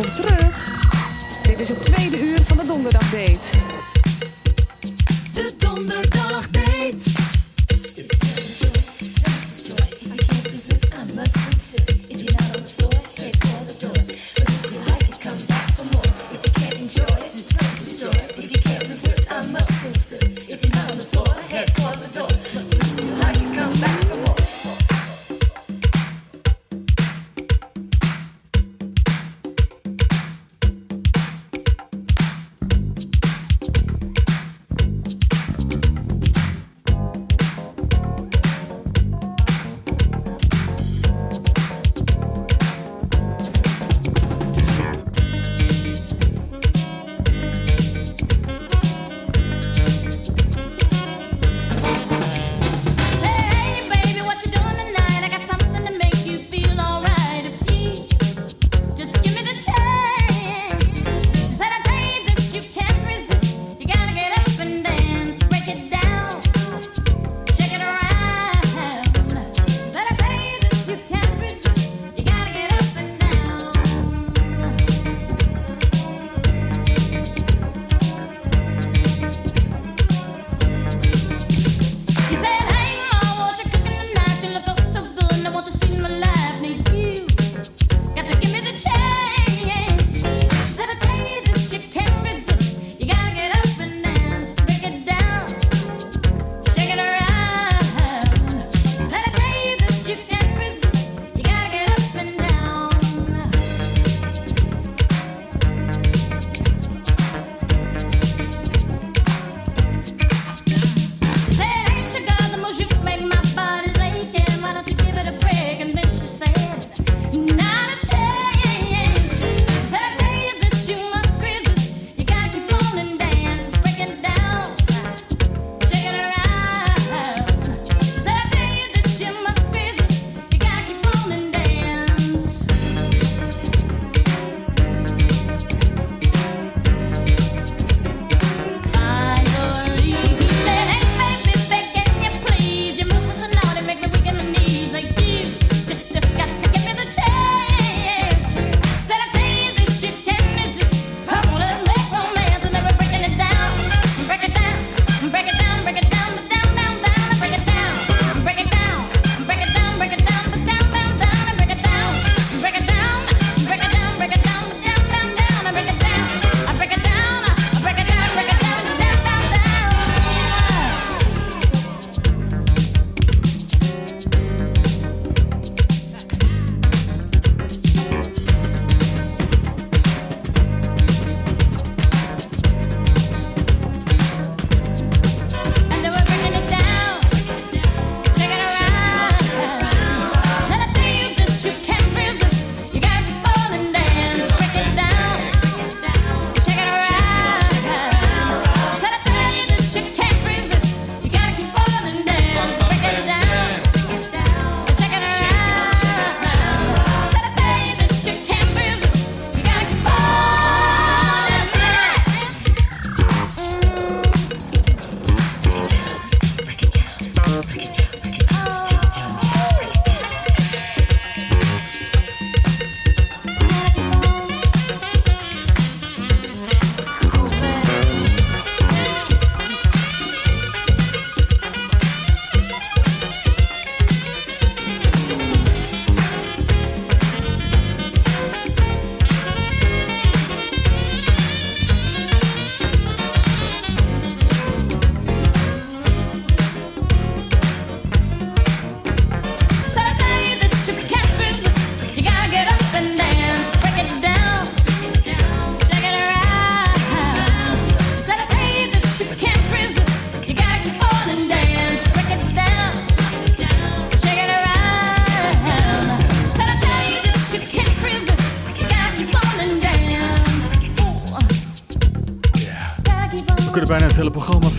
Kom terug. Dit is het tweede uur van de donderdag date.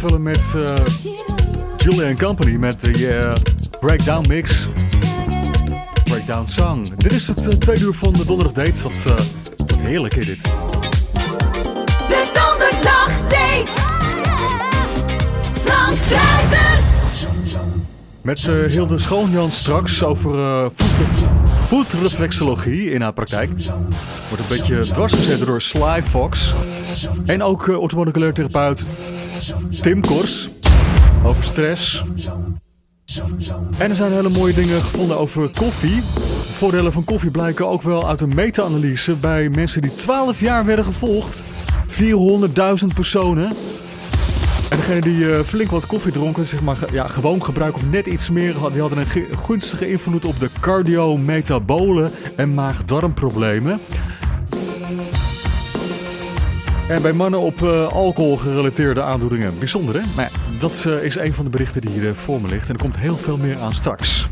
vullen met eh, uh, Julian Company met de eh, Breakdown Mix. Breakdown Song. Dit is het uh, tweede uur van de Donderdag dates. Wat, heerlijk is dit. De Donderdag dates Frank Bruiders. Met Hilde Schoonjans straks over voetreflexologie in haar praktijk. Wordt een beetje dwarsgezet door Sly Fox. En ook uh, therapeut Tim Kors over stress. En er zijn hele mooie dingen gevonden over koffie. De voordelen van koffie blijken ook wel uit een meta-analyse bij mensen die 12 jaar werden gevolgd. 400.000 personen. En degene die uh, flink wat koffie dronken, zeg maar ja, gewoon gebruiken of net iets meer, die hadden een gunstige invloed op de cardio-metabole en maag-darmproblemen. En bij mannen op uh, alcohol gerelateerde aandoeningen. Bijzonder hè? Maar ja, dat uh, is een van de berichten die hier voor me ligt. En er komt heel veel meer aan straks.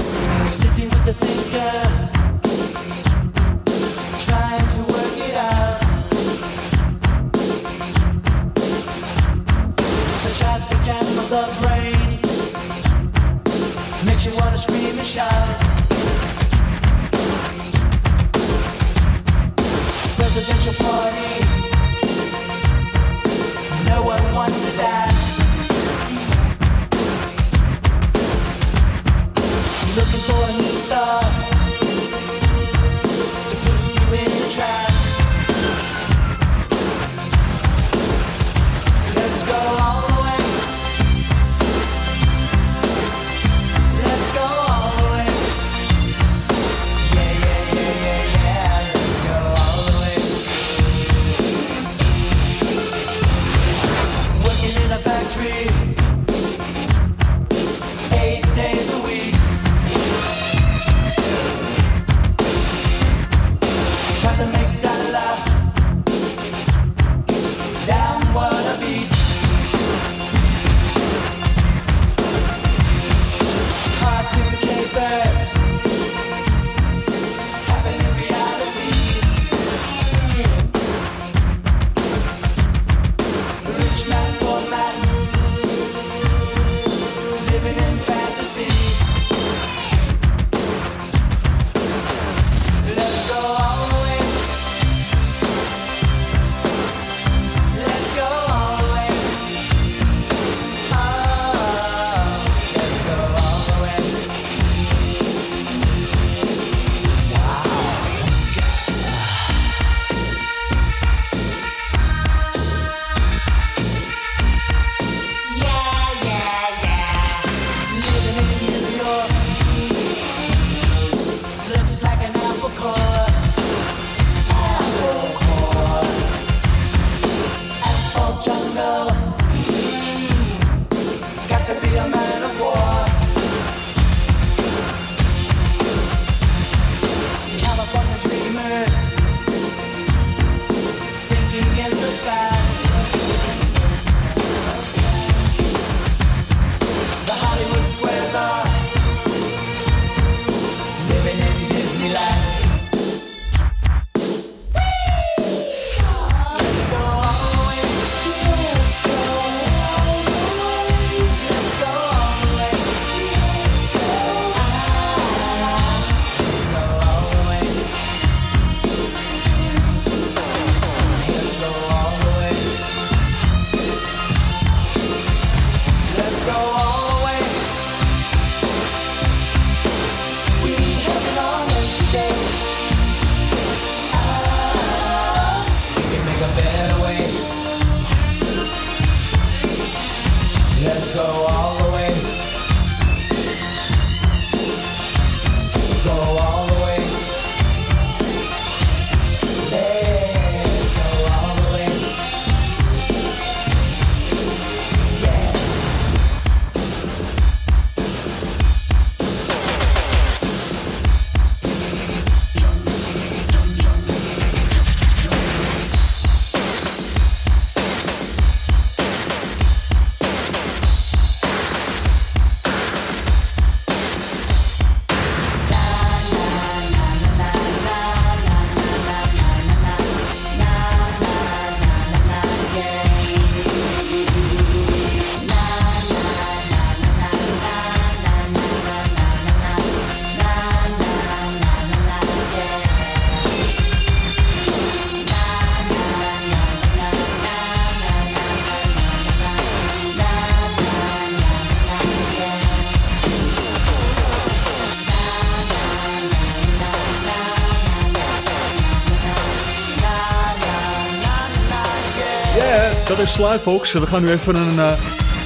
Sly Fox. We gaan nu even een eh,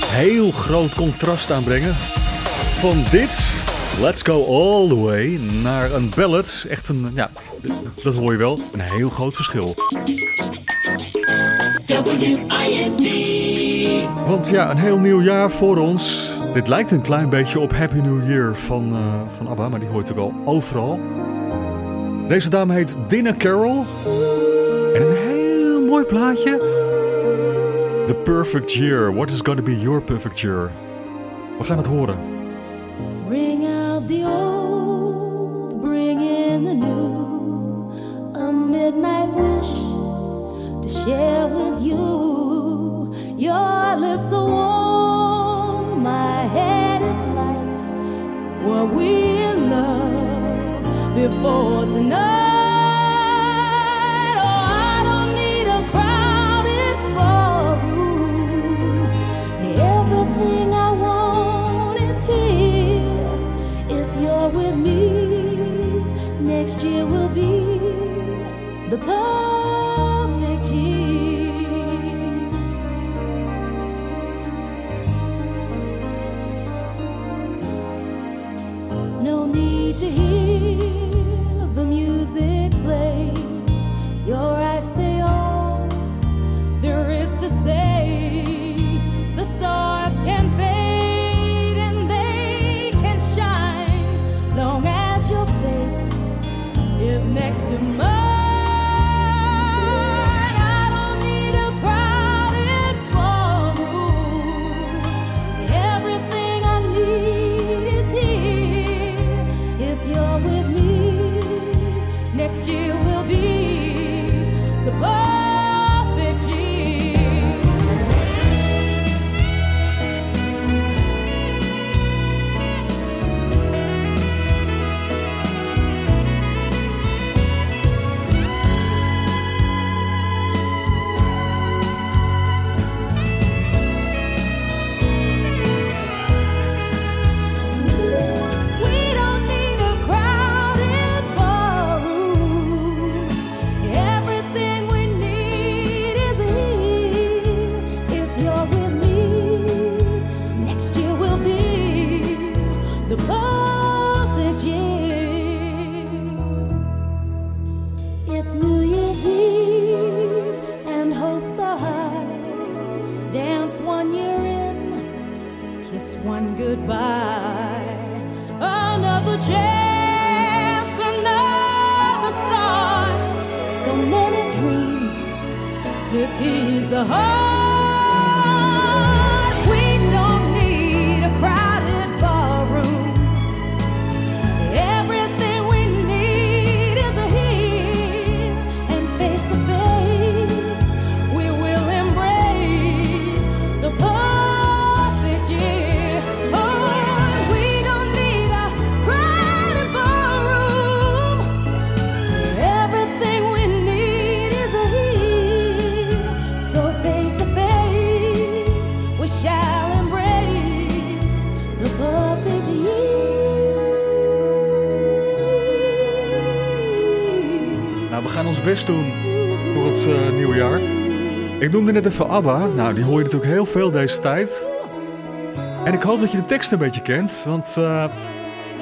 heel groot contrast aanbrengen. Van dit, Let's Go All The Way, naar een ballad. Echt een, ja, dat hoor je wel, een heel groot verschil. Want ja, een heel nieuw jaar voor ons. Dit lijkt een klein beetje op Happy New Year van, eh, van ABBA, maar die hoort ook al overal. Deze dame heet Dina Carroll. En een heel mooi plaatje. The Perfect Year. What is gonna be your perfect year? We gaan het horen. Bring out the old, bring in the new. A midnight wish to share with you. Your lips are warm, my head is light. Were we in love before tonight? Will be. The perfect we gaan ons best doen voor het eh, nieuwe jaar. Ik noemde net even ABBA. Nou, die hoor je natuurlijk heel veel deze tijd. En ik hoop dat je de tekst een beetje kent. Want eh,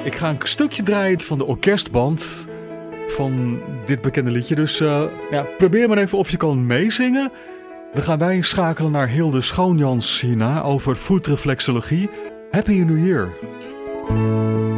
ik ga een stukje draaien van de orkestband van dit bekende liedje. Dus eh, ja, probeer maar even of je kan meezingen. Dan gaan wij schakelen naar Hilde Schoonjans hierna over voetreflexologie. Happy New Year!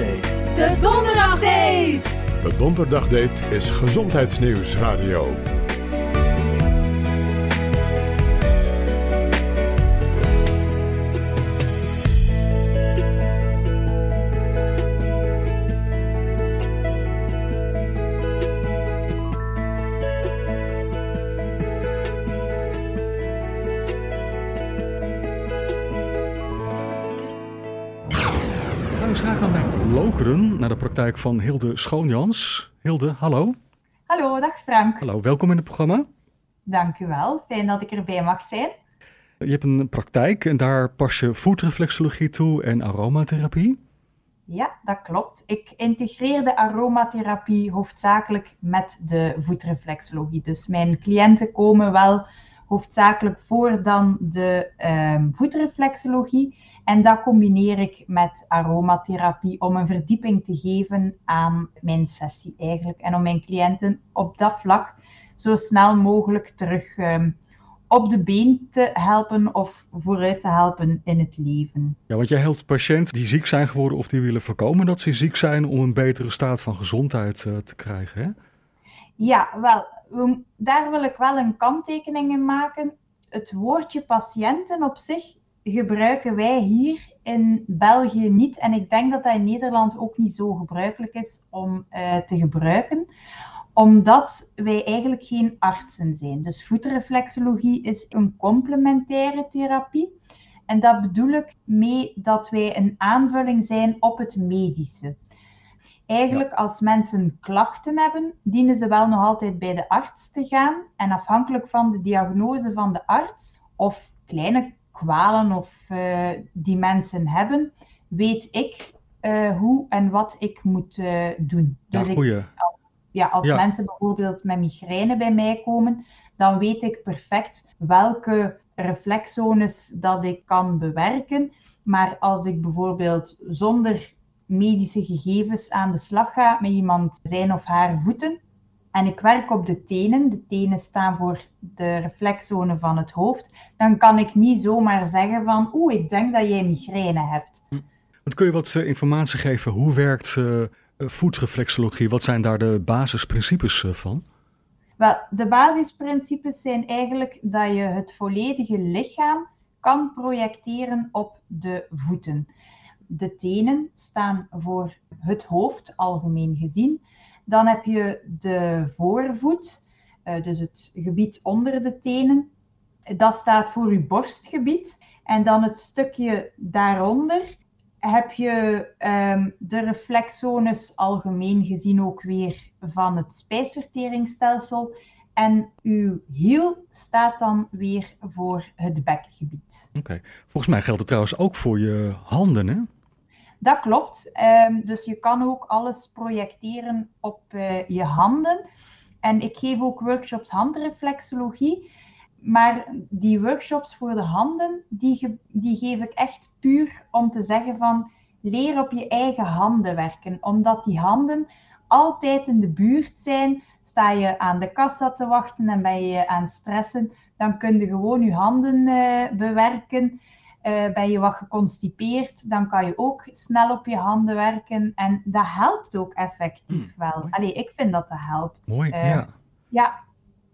Donderdag Date. De Donderdagdate. De Donderdagdate is Gezondheidsnieuws Radio. De praktijk van Hilde Schoonjans. Hilde, hallo. Hallo, dag Frank. Hallo, welkom in het programma. Dank u wel. Fijn dat ik erbij mag zijn. Je hebt een praktijk en daar pas je voetreflexologie toe en aromatherapie. Ja, dat klopt. Ik integreer de aromatherapie hoofdzakelijk met de voetreflexologie. Dus mijn cliënten komen wel hoofdzakelijk voor dan de ehm, voetreflexologie. En dat combineer ik met aromatherapie om een verdieping te geven aan mijn sessie eigenlijk. En om mijn cliënten op dat vlak zo snel mogelijk terug ehm, op de been te helpen of vooruit te helpen in het leven. Ja, want jij helpt patiënten die ziek zijn geworden of die willen voorkomen dat ze ziek zijn om een betere staat van gezondheid eh, te krijgen. Hè? Ja, wel, we- daar wil ik wel een kanttekening in maken. Het woordje patiënten op zich gebruiken wij hier in België niet. En ik denk dat dat in Nederland ook niet zo gebruikelijk is om eh, te gebruiken omdat wij eigenlijk geen artsen zijn. Dus voetreflexologie is een complementaire therapie. En dat bedoel ik mee dat wij een aanvulling zijn op het medische. Eigenlijk, als mensen klachten hebben, dienen ze wel nog altijd bij de arts te gaan. En afhankelijk van de diagnose van de arts, of kleine kwalen of, eh, die mensen hebben, weet ik eh, hoe en wat ik moet eh, doen. Ja, Dus ik, goeie. ja, als Ja. mensen bijvoorbeeld met migraine bij mij komen, dan weet ik perfect welke reflexzones dat ik kan bewerken. Maar als ik bijvoorbeeld zonder medische gegevens aan de slag ga met iemand zijn of haar voeten en ik werk op de tenen, de tenen staan voor de reflexzone van het hoofd, dan kan ik niet zomaar zeggen van oeh, ik denk dat jij migraine hebt. Want kun je wat eh, informatie geven? Hoe werkt eh, voetreflexologie? Wat zijn daar de basisprincipes van? Wel, de basisprincipes zijn eigenlijk dat je het volledige lichaam kan projecteren op de voeten. De tenen staan voor het hoofd, algemeen gezien. Dan heb je de voorvoet, eh, dus het gebied onder de tenen. Dat staat voor je borstgebied. En dan het stukje daaronder heb je ehm, de reflexzones algemeen gezien ook weer van het spijsverteringsstelsel. En uw hiel staat dan weer voor het bekgebied. Oké. Volgens mij geldt het trouwens ook voor je handen, hè? Dat klopt. Ehm, dus je kan ook alles projecteren op eh, je handen. En ik geef ook workshops handreflexologie. Maar die workshops voor de handen, die, die geef ik echt puur om te zeggen van leer op je eigen handen werken. Omdat die handen altijd in de buurt zijn. Sta je aan de kassa te wachten en ben je aan stressen, dan kun je gewoon je handen eh, bewerken. Eh, ben je wat geconstipeerd, dan kan je ook snel op je handen werken. En dat helpt ook effectief wel. Allee, ik vind dat dat helpt. Mooi, Eh, ja. Ja,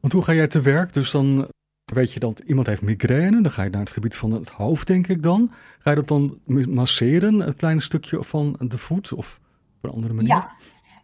Want hoe ga jij te werk? Dus dan weet je dat iemand heeft migraine. Dan ga je naar het gebied van het hoofd, denk ik dan. Ga je dat dan masseren, een klein stukje van de voet? Of op een andere manier? Ja.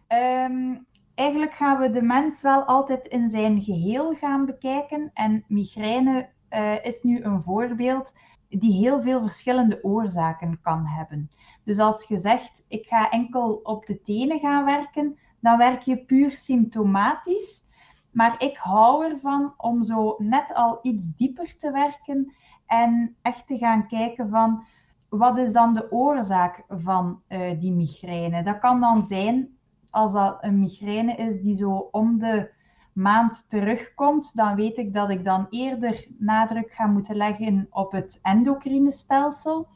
Ehm, eigenlijk gaan we de mens wel altijd in zijn geheel gaan bekijken. En migraine eh, is nu een voorbeeld die heel veel verschillende oorzaken kan hebben. Dus als je zegt, ik ga enkel op de tenen gaan werken, dan werk je puur symptomatisch. Maar ik hou ervan om zo net al iets dieper te werken en echt te gaan kijken van wat is dan de oorzaak van eh, die migraine. Dat kan dan zijn als dat een migraine is die zo om de maand terugkomt, dan weet ik dat ik dan eerder nadruk ga moeten leggen op het endocrine stelsel.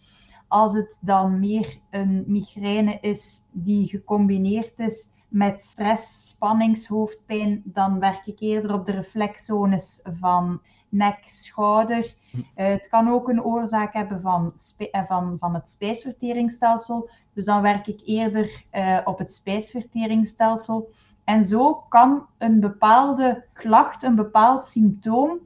Als het dan meer een migraine is die gecombineerd is met stress, spanningshoofdpijn, dan werk ik eerder op de reflexzones van nek, schouder. Uh, het kan ook een oorzaak hebben van, uh, van, van het spijsverteringsstelsel. Dus dan werk ik eerder uh, op het spijsverteringsstelsel. En zo kan een bepaalde klacht, een bepaald symptoom,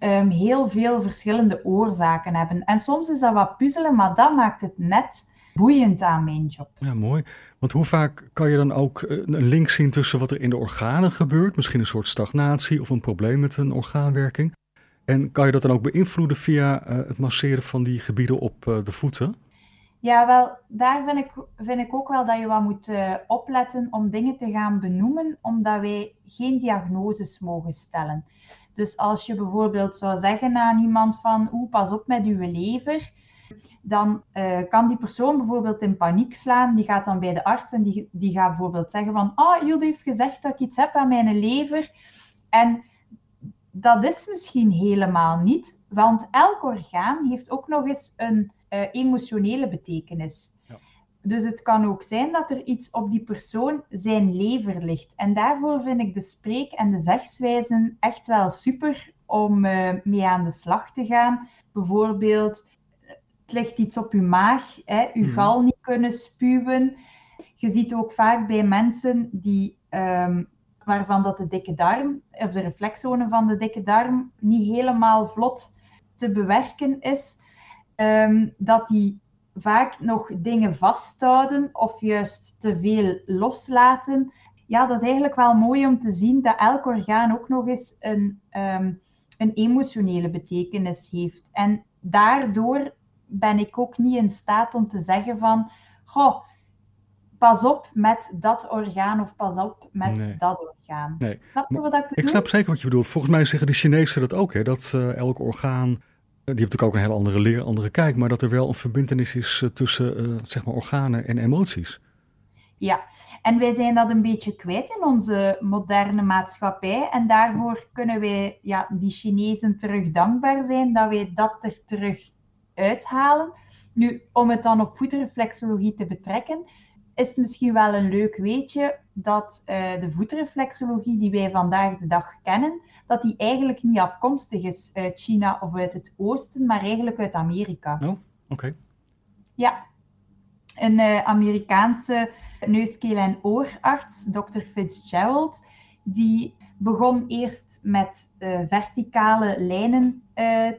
um, heel veel verschillende oorzaken hebben. En soms is dat wat puzzelen, maar dat maakt het net boeiend aan mijn job. Ja, mooi. Want hoe vaak kan je dan ook een link zien tussen wat er in de organen gebeurt? Misschien een soort stagnatie of een probleem met een orgaanwerking. En kan je dat dan ook beïnvloeden via uh, het masseren van die gebieden op uh, de voeten? Ja, wel, daar vind ik, vind ik ook wel dat je wat moet uh, opletten om dingen te gaan benoemen, omdat wij geen diagnoses mogen stellen. Dus als je bijvoorbeeld zou zeggen aan iemand van, oeh, pas op met uw lever, dan uh, kan die persoon bijvoorbeeld in paniek slaan. Die gaat dan bij de arts en die, die gaat bijvoorbeeld zeggen van, ah, oh, jullie heeft gezegd dat ik iets heb aan mijn lever. En dat is misschien helemaal niet, want elk orgaan heeft ook nog eens een emotionele betekenis. Ja. Dus het kan ook zijn dat er iets op die persoon zijn lever ligt. En daarvoor vind ik de spreek- en de zegswijzen echt wel super om uh, mee aan de slag te gaan. Bijvoorbeeld, het ligt iets op uw maag, hè, uw mm. gal niet kunnen spuwen. Je ziet ook vaak bij mensen die um, waarvan dat de dikke darm, of de reflexzone van de dikke darm, niet helemaal vlot te bewerken is, um, dat die vaak nog dingen vasthouden of juist te veel loslaten. Ja, dat is eigenlijk wel mooi om te zien dat elk orgaan ook nog eens een, um, een emotionele betekenis heeft. En daardoor ben ik ook niet in staat om te zeggen van, goh, pas op met dat orgaan of pas op met nee. dat orgaan. Nee. Snap je wat ik bedoel? Ik snap zeker wat je bedoelt. Volgens mij zeggen de Chinezen dat ook, hè? dat uh, elk orgaan, die heeft natuurlijk ook een hele andere leer, andere kijk, maar dat er wel een verbindenis is uh, tussen uh, zeg maar organen en emoties. Ja, en wij zijn dat een beetje kwijt in onze moderne maatschappij. En daarvoor kunnen wij ja, die Chinezen terug dankbaar zijn dat wij dat er terug uithalen. Nu, om het dan op voetreflexologie te betrekken, is misschien wel een leuk weetje dat uh, de voetreflexologie die wij vandaag de dag kennen, dat die eigenlijk niet afkomstig is uit China of uit het oosten, maar eigenlijk uit Amerika. Oh, oké. Okay. Ja, een uh, Amerikaanse neus, keel en oorarts, Dr. Fitzgerald, die begon eerst met uh, verticale lijnen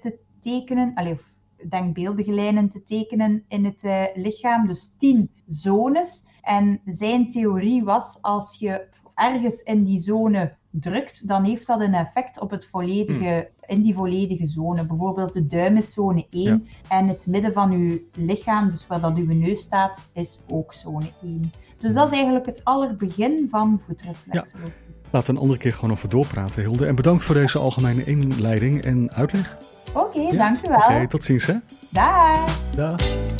te tekenen, allee, of denkbeeldige lijnen te tekenen in het lichaam, dus tien zones. En zijn theorie was, als je ergens in die zone drukt, dan heeft dat een effect op het volledige, hmm. in die volledige zone. Bijvoorbeeld de duim is zone 1 ja. en het midden van uw lichaam, dus waar dat uw neus staat, is ook zone 1. Dus dat is eigenlijk het allerbegin van voetreflexologie. Ja. We een andere keer gewoon over doorpraten, Hilde. En bedankt voor deze algemene inleiding en uitleg. Oké, okay, ja? dankjewel. Oké, okay, tot ziens hè. Dag. Dag.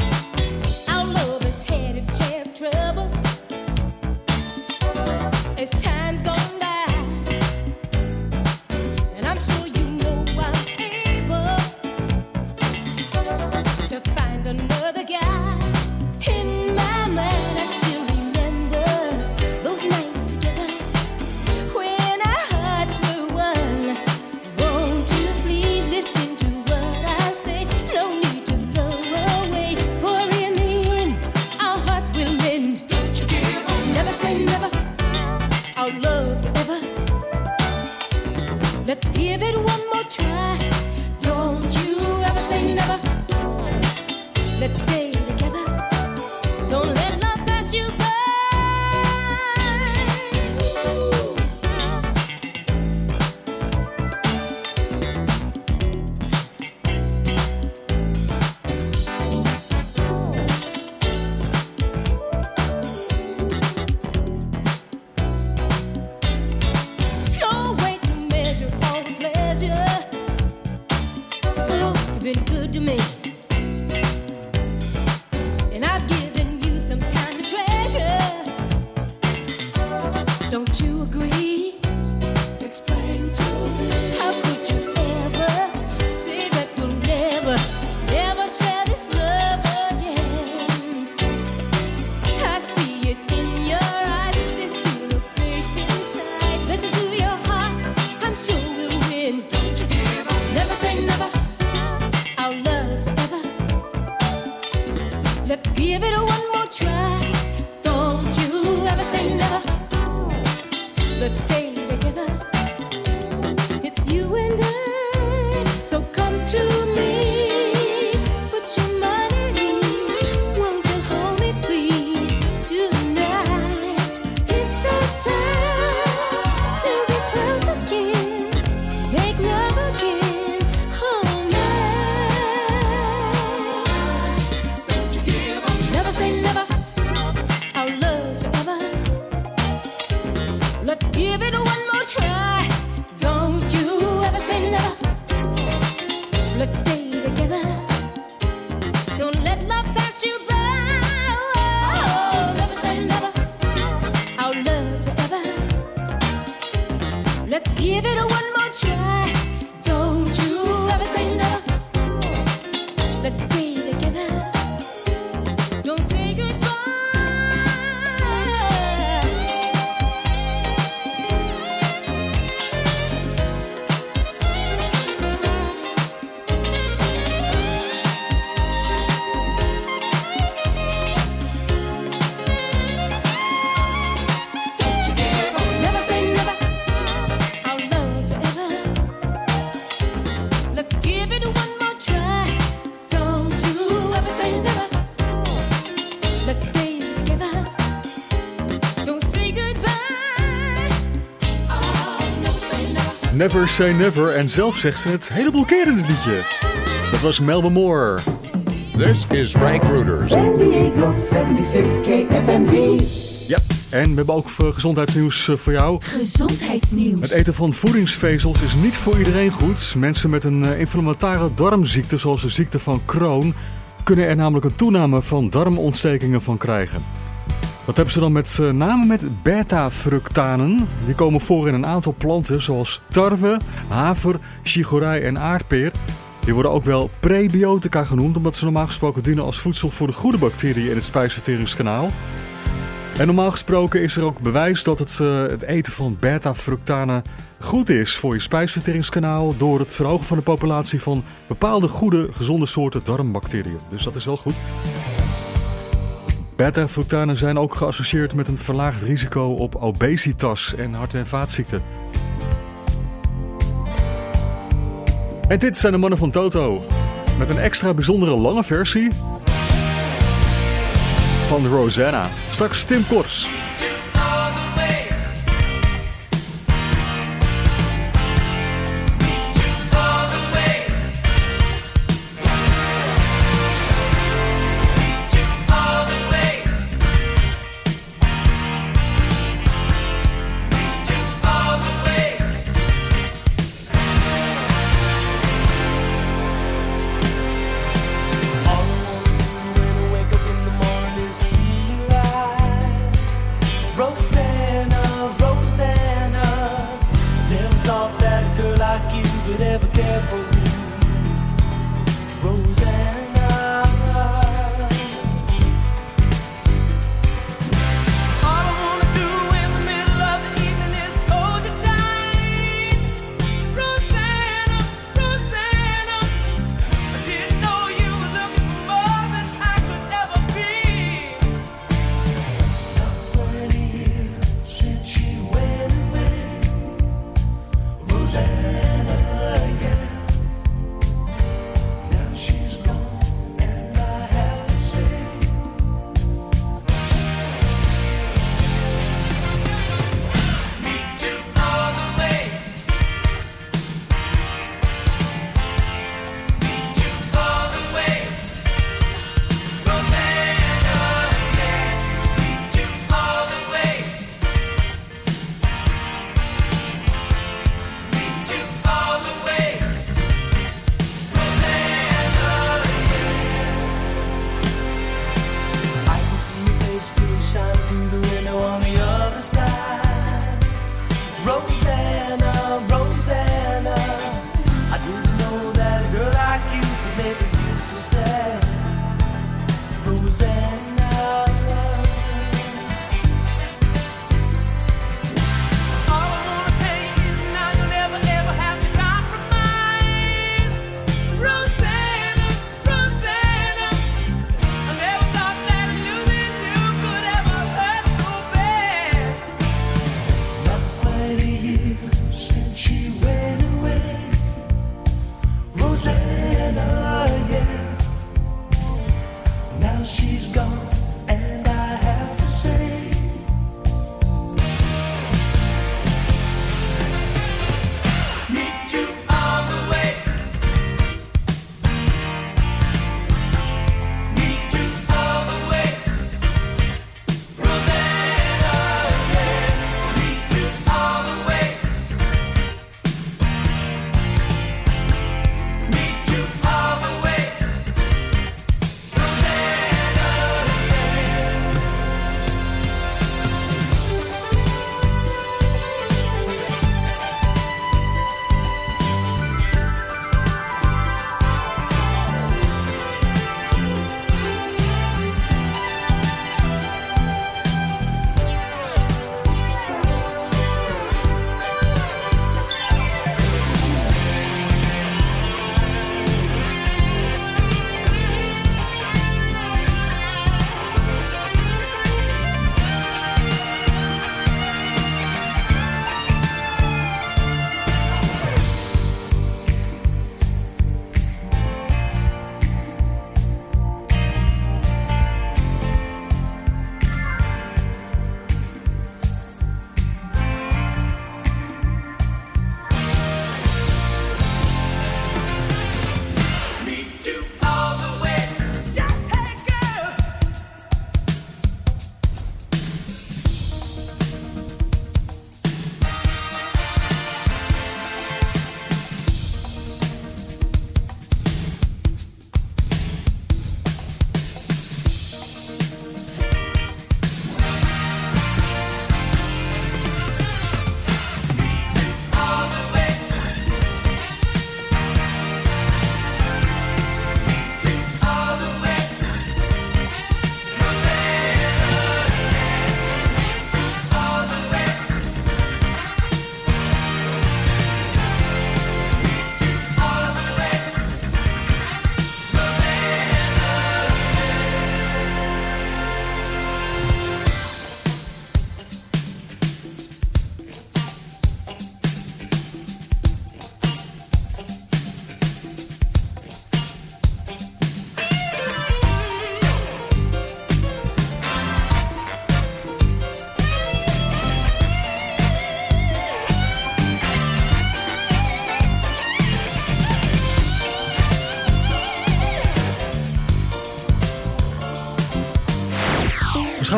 Let's stay never. Say never. En zelf zegt ze het heleboel keer in het liedje. Dat was Melba Moore. This is Frank Reuters. San Diego 76 KFMV. Ja, en we hebben ook eh, gezondheidsnieuws eh, voor jou. Gezondheidsnieuws. Het eten van voedingsvezels is niet voor iedereen goed. Mensen met een eh, inflammatoire darmziekte, zoals de ziekte van Crohn, kunnen er namelijk een toename van darmontstekingen van krijgen. Dat hebben ze dan met eh, name met beta-fructanen. Die komen voor in een aantal planten, zoals tarwe, haver, chicorij en aardpeer. Die worden ook wel prebiotica genoemd, omdat ze normaal gesproken dienen als voedsel voor de goede bacteriën in het spijsverteringskanaal. En normaal gesproken is er ook bewijs dat het, eh, het eten van beta-fructanen goed is voor je spijsverteringskanaal door het verhogen van de populatie van bepaalde goede, gezonde soorten darmbacteriën. Dus dat is wel goed. Beta-fructanen zijn ook geassocieerd met een verlaagd risico op obesitas en hart- en vaatziekten. En dit zijn de mannen van Toto. Met een extra bijzondere lange versie van Rosanna. Straks Tim Kors.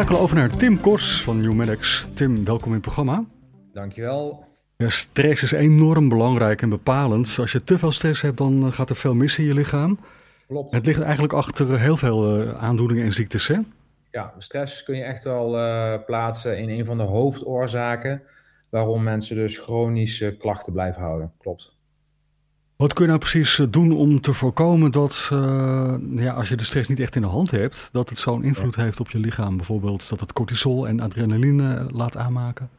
Schakelen over naar Tim Kors van New Medics. Tim, welkom in het programma. Dankjewel. Ja, stress is enorm belangrijk en bepalend. Als je te veel stress hebt, dan eh, gaat er veel mis in je lichaam. Klopt. Het ligt eigenlijk achter heel veel uh, aandoeningen en ziektes, hè? Ja, stress kun je echt wel uh, plaatsen in een van de hoofdoorzaken waarom mensen dus chronische klachten blijven houden. Klopt. Wat kun je nou precies doen om te voorkomen dat, uh, ja, als je de stress niet echt in de hand hebt, dat het zo'n invloed ja. heeft op je lichaam? Bijvoorbeeld dat het cortisol en adrenaline laat aanmaken?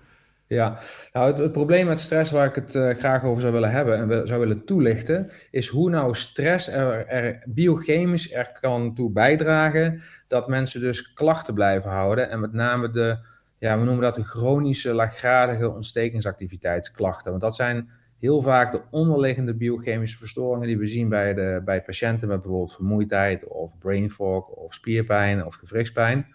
Ja, nou het, het, probleem met stress waar ik het uh, graag over zou willen hebben en we, zou willen toelichten, is hoe nou stress er, er, biochemisch er kan toe bijdragen dat mensen dus klachten blijven houden. En met name de, ja, we noemen dat de chronische laaggradige ontstekingsactiviteitsklachten. Want dat zijn heel vaak de onderliggende biochemische verstoringen die we zien bij, de, bij patiënten met bijvoorbeeld vermoeidheid of brain fog of spierpijn of gewrichtspijn,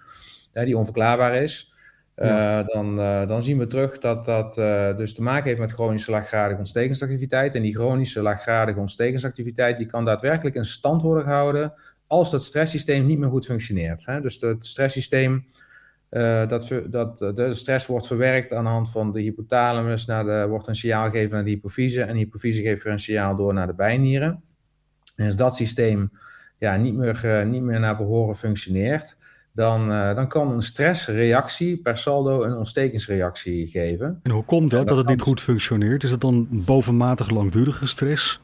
die onverklaarbaar is. Ja. Uh, dan, uh, dan zien we terug dat dat uh, dus te maken heeft met chronische laaggradige ontstekingsactiviteit. En die chronische laaggradige ontstekingsactiviteit die kan daadwerkelijk in stand worden gehouden als dat stresssysteem niet meer goed functioneert. Hè? Dus het stresssysteem, dat, dat, de stress wordt verwerkt aan de hand van de hypothalamus, naar de, wordt een signaal gegeven naar de hypofyse en de hypofyse geeft weer een signaal door naar de bijnieren. En als dat systeem ja, niet, meer, niet meer naar behoren functioneert, dan, uh, dan kan een stressreactie per saldo een ontstekingsreactie geven. En hoe komt dat, dat, dat het niet goed functioneert? Is het dan bovenmatig langdurige stress?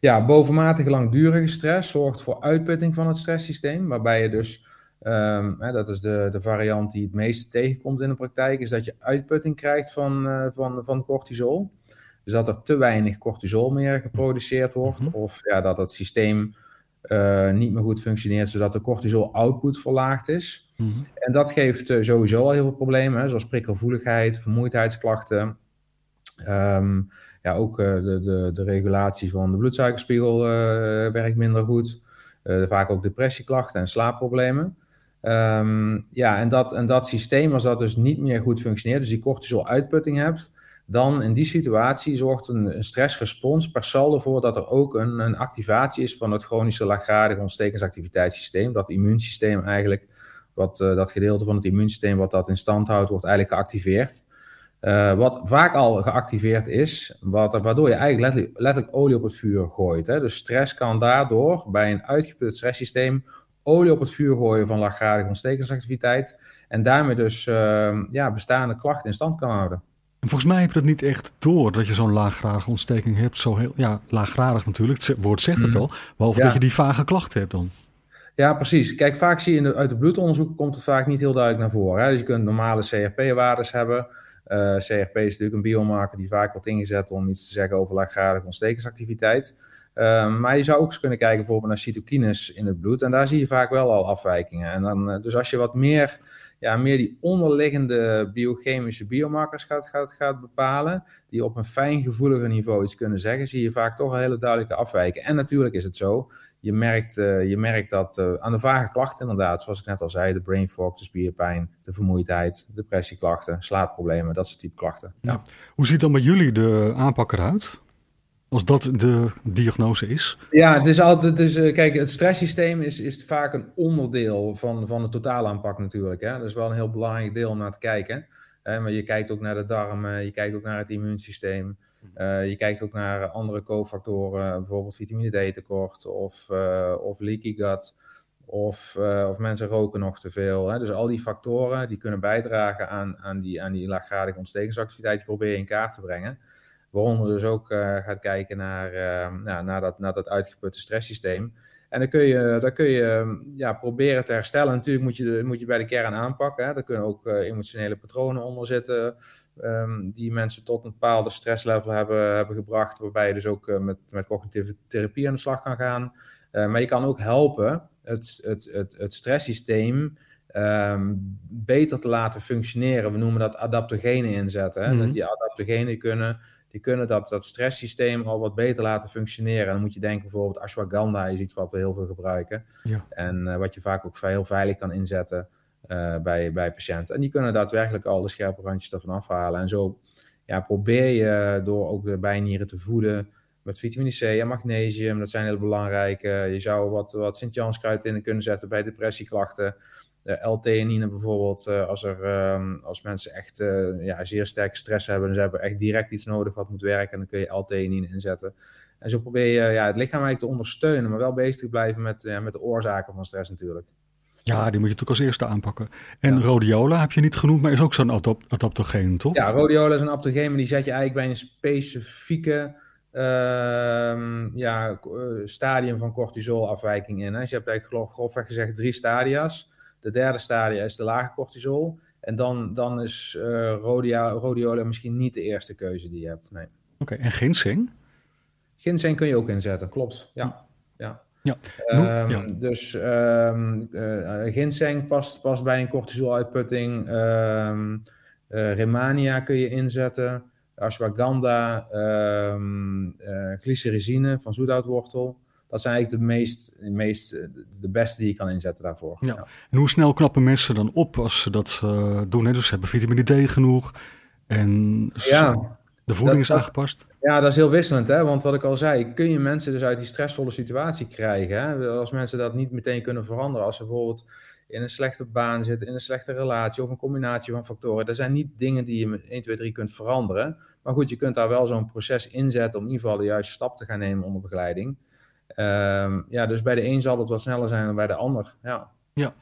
Ja, bovenmatige langdurige stress zorgt voor uitputting van het stresssysteem, waarbij je dus, um, hè, dat is de, de variant die het meeste tegenkomt in de praktijk, is dat je uitputting krijgt van, uh, van, van cortisol. Dus dat er te weinig cortisol meer geproduceerd wordt, mm -hmm. of ja, dat het systeem uh, niet meer goed functioneert, zodat de cortisol output verlaagd is. Mm -hmm. En dat geeft uh, sowieso al heel veel problemen, hè, zoals prikkelgevoeligheid, vermoeidheidsklachten. Um, ja, ook de, de, de regulatie van de bloedsuikerspiegel werkt minder goed. vaak ook depressieklachten en slaapproblemen. Um, ja, en dat, en dat systeem, als dat dus niet meer goed functioneert, dus die cortisol uitputting hebt, dan in die situatie zorgt een, een stressrespons per saldo ervoor dat er ook een, een activatie is van het chronische laaggradige ontstekingsactiviteitssysteem. Dat immuunsysteem eigenlijk, wat, uh, dat gedeelte van het immuunsysteem wat dat in stand houdt, wordt eigenlijk geactiveerd. Uh, wat vaak al geactiveerd is, wat, waardoor je eigenlijk letterlijk, letterlijk olie op het vuur gooit. Hè? Dus stress kan daardoor bij een uitgeput stresssysteem olie op het vuur gooien van laaggradige ontstekingsactiviteit. En daarmee dus uh, ja, bestaande klachten in stand kan houden. En volgens mij heb je dat niet echt door dat je zo'n laaggradige ontsteking hebt. Zo heel, ja, laaggradig natuurlijk, het woord zegt het al. Behalve ja. dat je die vage klachten hebt dan. Ja, precies. Kijk, vaak zie je in de, uit de bloedonderzoeken komt het vaak niet heel duidelijk naar voren. Hè? Dus je kunt normale CRP-waardes hebben. Uh, CRP is natuurlijk een biomarker die vaak wordt ingezet om iets te zeggen over laaggradige ontstekingsactiviteit. Uh, maar je zou ook eens kunnen kijken bijvoorbeeld naar cytokines in het bloed. En daar zie je vaak wel al afwijkingen. En dan, uh, dus als je wat meer ja, meer die onderliggende biochemische biomarkers gaat, gaat, gaat bepalen, die op een fijngevoeliger niveau iets kunnen zeggen, zie je vaak toch een hele duidelijke afwijking. En natuurlijk is het zo, je merkt, uh, je merkt dat uh, aan de vage klachten inderdaad, zoals ik net al zei, de brain fog, de spierpijn, de vermoeidheid, depressieklachten, slaapproblemen, dat soort type klachten. Ja. Hoe ziet dan bij jullie de aanpak eruit? Als dat de diagnose is? Ja, het is altijd. Het is, kijk, het stresssysteem is, is vaak een onderdeel van, van de totale aanpak natuurlijk. Hè? Dat is wel een heel belangrijk deel om naar te kijken. Hè? Maar je kijkt ook naar de darmen, je kijkt ook naar het immuunsysteem. Uh, je kijkt ook naar andere cofactoren, bijvoorbeeld vitamine D tekort of, uh, of leaky gut. Of, of mensen roken nog te veel. Hè? Dus al die factoren die kunnen bijdragen aan, aan, die, aan die laaggradige ontstekingsactiviteit, die probeer je in kaart te brengen. Waaronder dus ook uh, gaat kijken naar, nou, naar, dat, naar dat uitgeputte stresssysteem. En dan kun je, dan kun je ja, proberen te herstellen. Natuurlijk moet je, moet je bij de kern aanpakken. Hè. Er kunnen ook uh, emotionele patronen onder zitten. Um, die mensen tot een bepaalde stresslevel hebben, hebben gebracht. Waarbij je dus ook met, met cognitieve therapie aan de slag kan gaan. maar je kan ook helpen het, het, het, het stresssysteem um, beter te laten functioneren. We noemen dat adaptogenen inzetten. Hè? Mm -hmm. Dat die adaptogenen kunnen die kunnen dat, dat stresssysteem al wat beter laten functioneren. En dan moet je denken bijvoorbeeld ashwagandha is iets wat we heel veel gebruiken. Ja. En uh, wat je vaak ook heel veilig kan inzetten uh, bij, bij patiënten. En die kunnen daadwerkelijk al de scherpe randjes ervan afhalen. En zo ja, probeer je door ook de bijnieren te voeden met vitamine C en magnesium. Dat zijn heel belangrijke. Je zou wat, wat Sint-Janskruid in kunnen zetten bij depressieklachten. De L-theanine bijvoorbeeld, eh, als, er, ehm, als mensen echt eh, ja, zeer sterke stress hebben en ze hebben echt direct iets nodig wat moet werken, dan kun je L-theanine inzetten. En zo probeer je ja, het lichaam eigenlijk te ondersteunen, maar wel bezig te blijven met, ja, met de oorzaken van stress natuurlijk. Ja, die moet je natuurlijk als eerste aanpakken. En rhodiola heb je niet genoemd, maar is ook zo'n adap- adaptogeen, toch? Ja, rhodiola is een adaptogeen, maar die zet je eigenlijk bij een specifieke ehm, ja, eh, stadium van cortisolafwijking in. Hè. Dus je hebt eigenlijk gro- grofweg gezegd drie stadia's. De derde stadia is de lage cortisol. En dan, dan is eh rhodia, rhodiola misschien niet de eerste keuze die je hebt. Nee. Oké, en ginseng? Ginseng kun je ook inzetten, klopt. Ja. ja. Ja. Ehm, Ja. Dus ehm eh, ginseng past, past bij een cortisoluitputting. Ehm eh, Remania kun je inzetten. Ashwagandha, glycyrrhizine van zoethoutwortel. Dat zijn eigenlijk de meest, de, meest, eh, de beste die je kan inzetten daarvoor. Ja. En hoe snel knappen mensen dan op als ze dat eh, doen? Hè? Dus ze hebben vitamine D genoeg en Ja, de voeding dat- is aangepast. Ja, dat is heel wisselend, hè? want wat ik al zei, kun je mensen dus uit die stressvolle situatie krijgen. Hè? Als mensen dat niet meteen kunnen veranderen, als ze bijvoorbeeld in een slechte baan zitten, in een slechte relatie of een combinatie van factoren. Dat zijn niet dingen die je met 1, 2, 3 kunt veranderen. Maar goed, je kunt daar wel zo'n proces inzetten om in ieder geval de juiste stap te gaan nemen onder begeleiding. Ehm, ja, dus bij de een zal het wat sneller zijn dan bij de ander. Ja. Ja.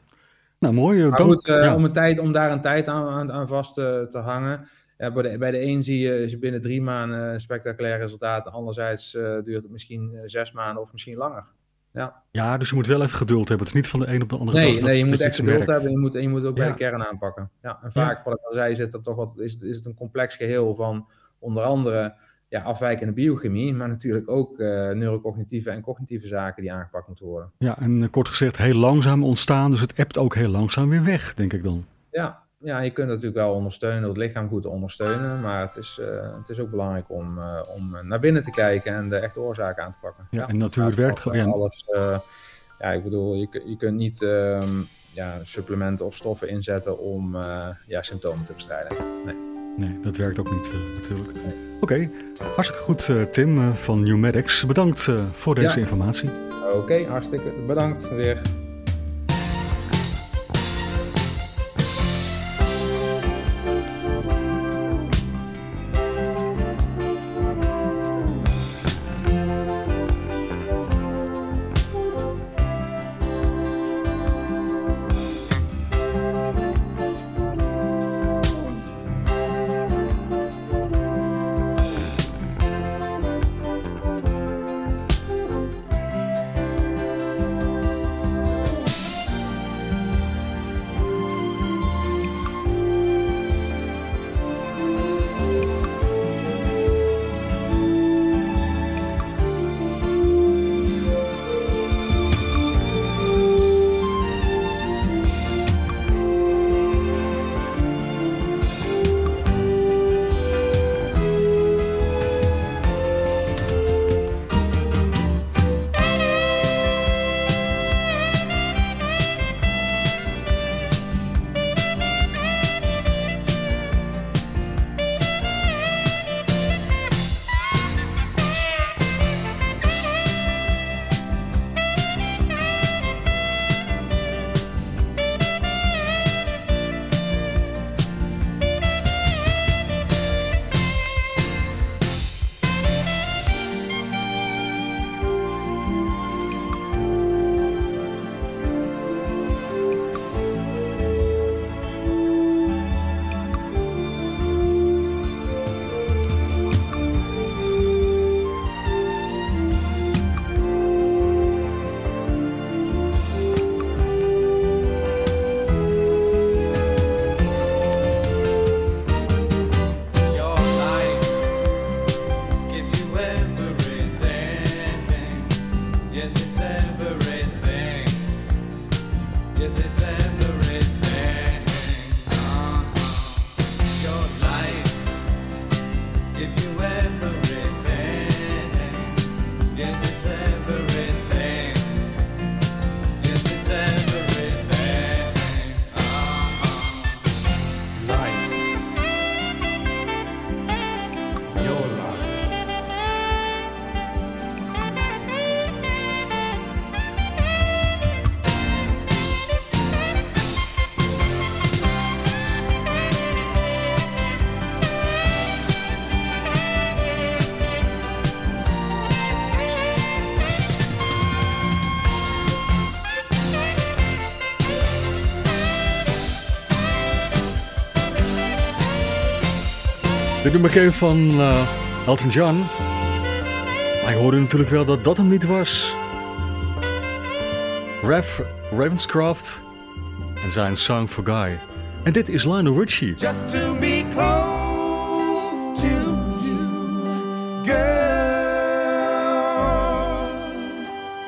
Nou, mooi. eh, Maar dank- goed, eh, ja. om, een tijd, om daar een tijd aan, aan, aan vast te, te hangen. Ja, bij, de, bij de een zie je, binnen drie maanden een spectaculair resultaat. Anderzijds eh, duurt het misschien eh, zes maanden of misschien langer. Ja. Ja, dus je moet wel even geduld hebben. Het is niet van de een op de andere Nee, nee, je moet echt geduld merkt. hebben. Je moet, en je moet ook bij de kern aanpakken. Ja, en vaak, Ja. wat ik al zei, zit er toch wat, is, is het een complex geheel van onder andere ja, afwijkende biochemie, maar natuurlijk ook eh, neurocognitieve en cognitieve zaken die aangepakt moeten worden. Ja, en eh, kort gezegd heel langzaam ontstaan. Dus het ebt ook heel langzaam weer weg, denk ik dan. Ja, ja, je kunt natuurlijk wel ondersteunen, het lichaam goed te ondersteunen. Maar het is, eh, het is ook belangrijk om, om naar binnen te kijken en de echte oorzaken aan te pakken. Ja, en natuur naast werkt gewoon, ja. Alles, ja, ik bedoel, je, je kunt niet ehm, ja, supplementen of stoffen inzetten om ja, symptomen te bestrijden. Nee. Nee, dat werkt ook niet eh, natuurlijk. Oké, hartstikke goed eh, Tim eh, van Newmedics. Bedankt voor deze Ja. informatie. Oké, hartstikke bedankt weer. Dit nummer je van eh, Elton John. Maar je hoorde natuurlijk wel dat dat hem niet was. Rev Ravenscroft en zijn Song for Guy. En dit is Lionel Richie. Just to be close to you, girl.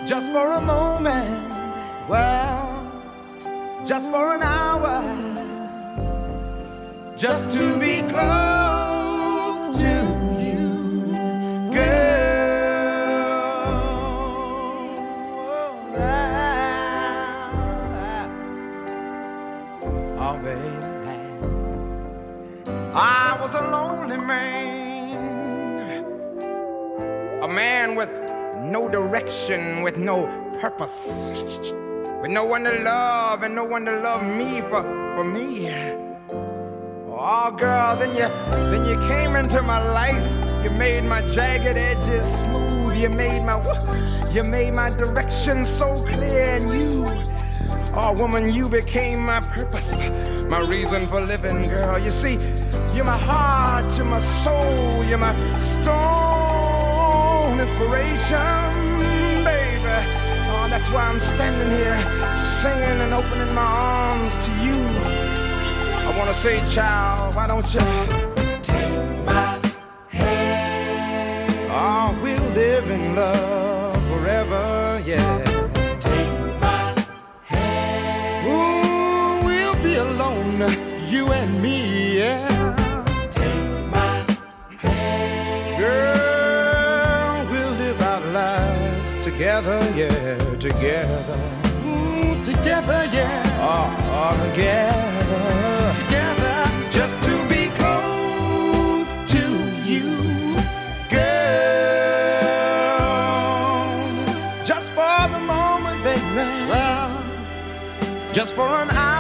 Just for a moment, well, just for an hour. Just to be close was a lonely man, a man with no direction, with no purpose, with no one to love and no one to love me for, for me. Oh, girl, then you then you came into my life. You made my jagged edges smooth. You made my you made my direction so clear, and you, oh woman, you became my purpose, my reason for living, girl. You see, you're my heart, you're my soul, you're my strong inspiration, baby. Oh, that's why I'm standing here singing and opening my arms to you. I wanna say, child, why don't you take my hand? Oh, we'll live in love together. Ooh, together, yeah. Oh, oh, together. Together. Just to be close to you, girl. Just for the moment, baby. Well, just for an hour.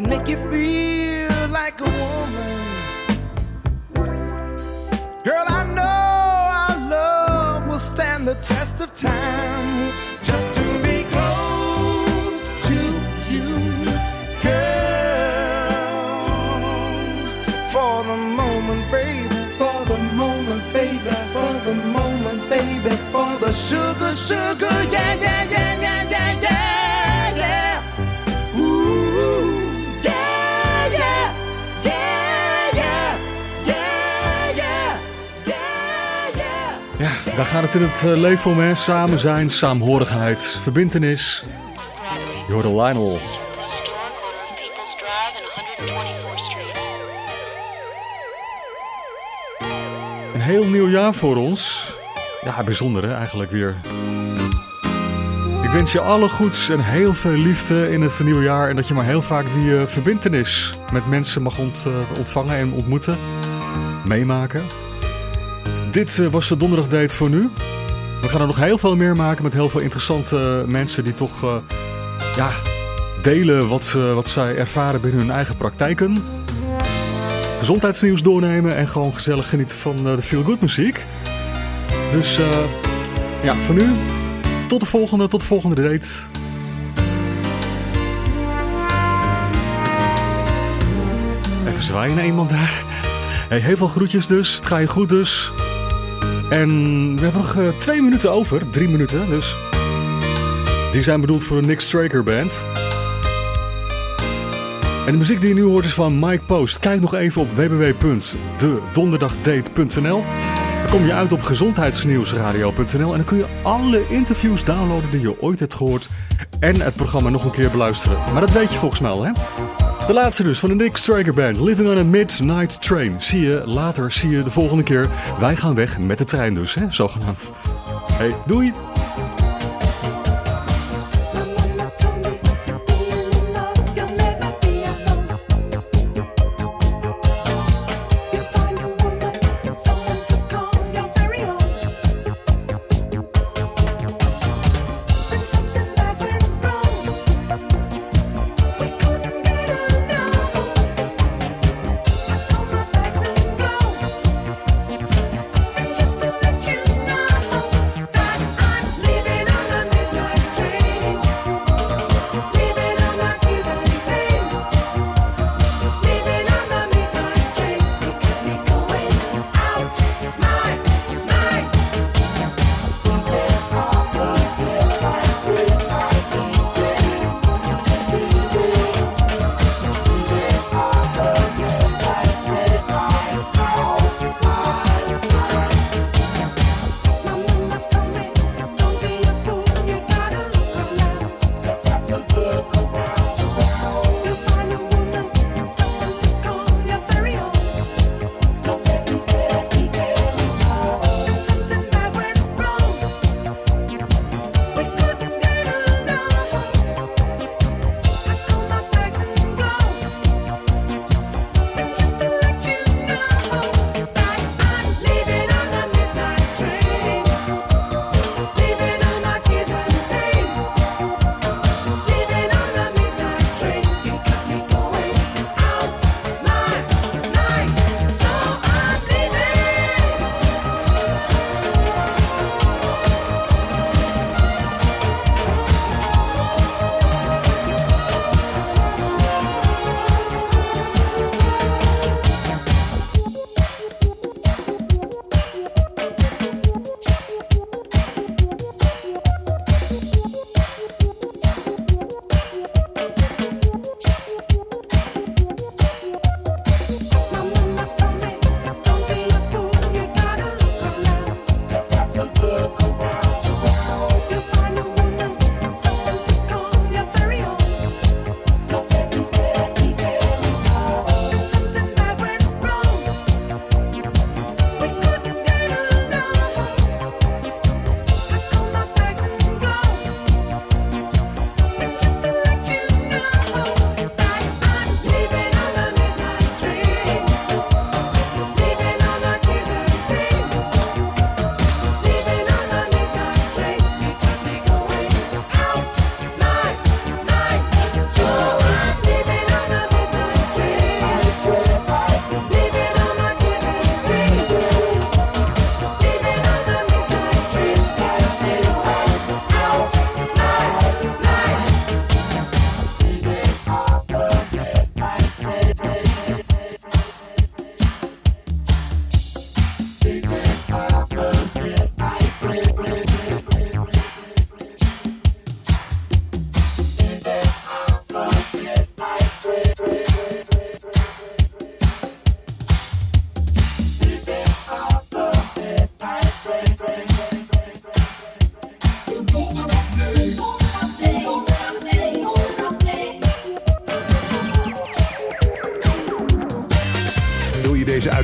That make you feel like a woman. Daar gaat het in het eh, leven om, hè. Samen zijn, saamhorigheid, verbintenis. Je hoorde Lionel. Een heel nieuw jaar voor ons. Ja, bijzonder hè, eigenlijk weer. Ik wens je alle goeds en heel veel liefde in het nieuwe jaar. En dat je maar heel vaak die eh, verbintenis met mensen mag ont- eh, ontvangen en ontmoeten. Meemaken. Dit eh, was de donderdag date voor nu. We gaan er nog heel veel meer maken met heel veel interessante mensen die toch eh, ja, delen wat, wat zij ervaren binnen hun eigen praktijken. Gezondheidsnieuws doornemen en gewoon gezellig genieten van eh, de feel good muziek. Dus eh, ja, voor nu tot de volgende, tot de volgende date. Even zwaaien naar iemand daar. Hey, heel veel groetjes dus. Het gaat je goed dus. En we hebben nog eh, twee minuten over. Drie minuten dus. Die zijn bedoeld voor de Nick Straker Band. En de muziek die je nu hoort is van Mike Post. Kijk nog even op www.dedonderdagdate.nl Dan kom je uit op gezondheidsnieuwsradio.nl En dan kun je alle interviews downloaden die je ooit hebt gehoord. En het programma nog een keer beluisteren. Maar dat weet je volgens mij al, hè? De laatste dus van de Nick Straker Band. Living on a Midnight Train. Zie je later, zie je de volgende keer. Wij gaan weg met de trein dus, hè? Zogenaamd. Hey, doei!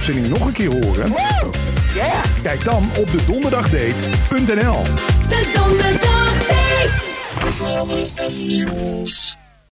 Uitzending nog een keer horen? Kijk dan op de donderdagdate.nl. De Donderdag Date.